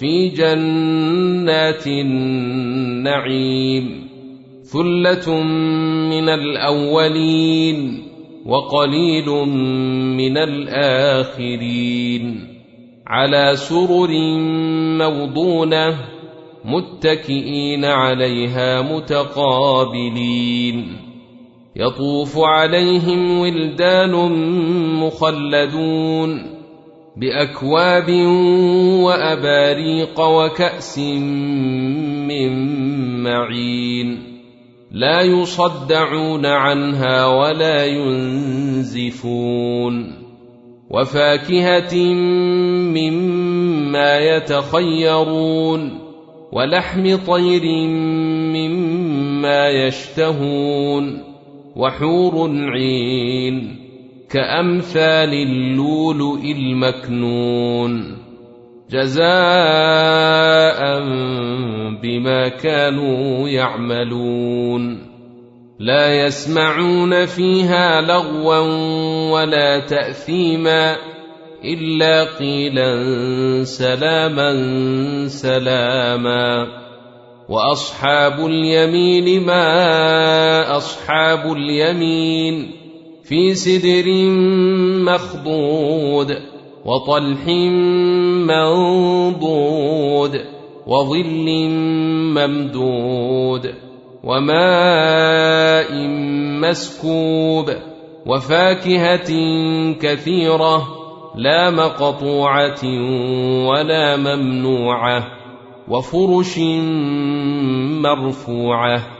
في جنات النعيم ثلة من الأولين وقليل من الآخرين على سرر موضونة متكئين عليها متقابلين يطوف عليهم ولدان مخلدون بأكواب وأباريق وكأس من معين. لا يصدعون عنها ولا ينزفون. وفاكهة مما يتخيرون. ولحم طير مما يشتهون. وحور عين. كأمثال اللؤلؤ المكنون جزاء بما كانوا يعملون لا يسمعون فيها لغوا ولا تأثيما إلا قيلا سلاما سلاما وأصحاب اليمين ما أصحاب اليمين في سدر مخضود وطلح منضود وظل ممدود وماء مسكوب وفاكهة كثيرة لا مقطوعة ولا ممنوعة وفرش مرفوعة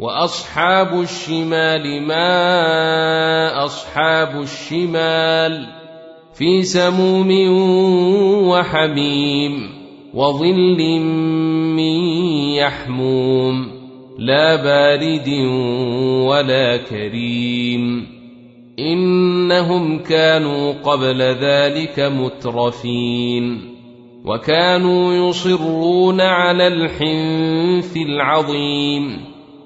وأصحاب الشمال ما أصحاب الشمال في سموم وحميم وظل من يحموم لا بارد ولا كريم إنهم كانوا قبل ذلك مترفين وكانوا يصرون على الحنث العظيم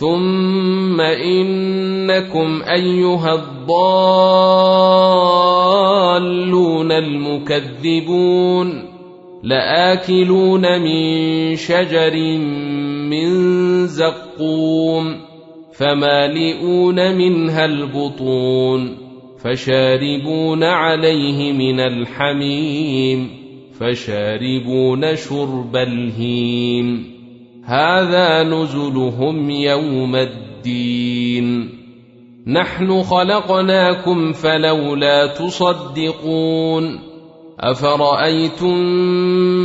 ثم انكم ايها الضالون المكذبون لاكلون من شجر من زقوم فمالئون منها البطون فشاربون عليه من الحميم فشاربون شرب الهيم هذا نزلهم يوم الدين. نحن خلقناكم فلولا تصدقون. أفرأيتم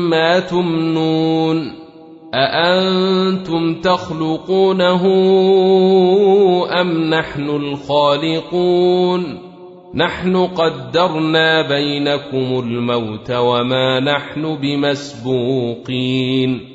ما تمنون؟ أأنتم تخلقونه أم نحن الخالقون؟ نحن قدرنا بينكم الموت وما نحن بمسبوقين.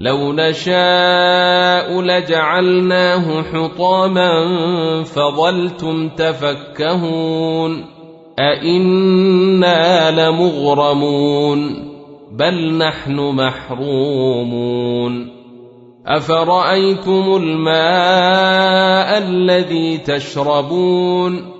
لو نشاء لجعلناه حطاما فظلتم تفكهون أئنا لمغرمون بل نحن محرومون أفرأيتم الماء الذي تشربون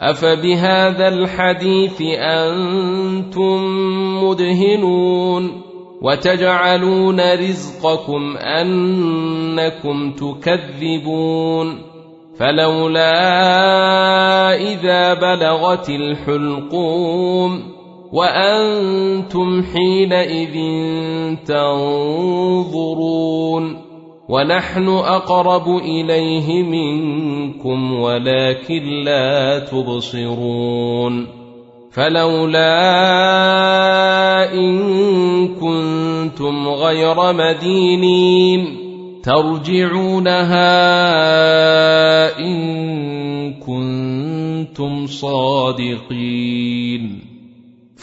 أفبهذا الحديث أنتم مدهنون وتجعلون رزقكم أنكم تكذبون فلولا إذا بلغت الحلقوم وأنتم حينئذ تنظرون ونحن أقرب إليه منكم ولكن لا تبصرون فلولا إن كنتم غير مدينين ترجعونها إن كنتم صادقين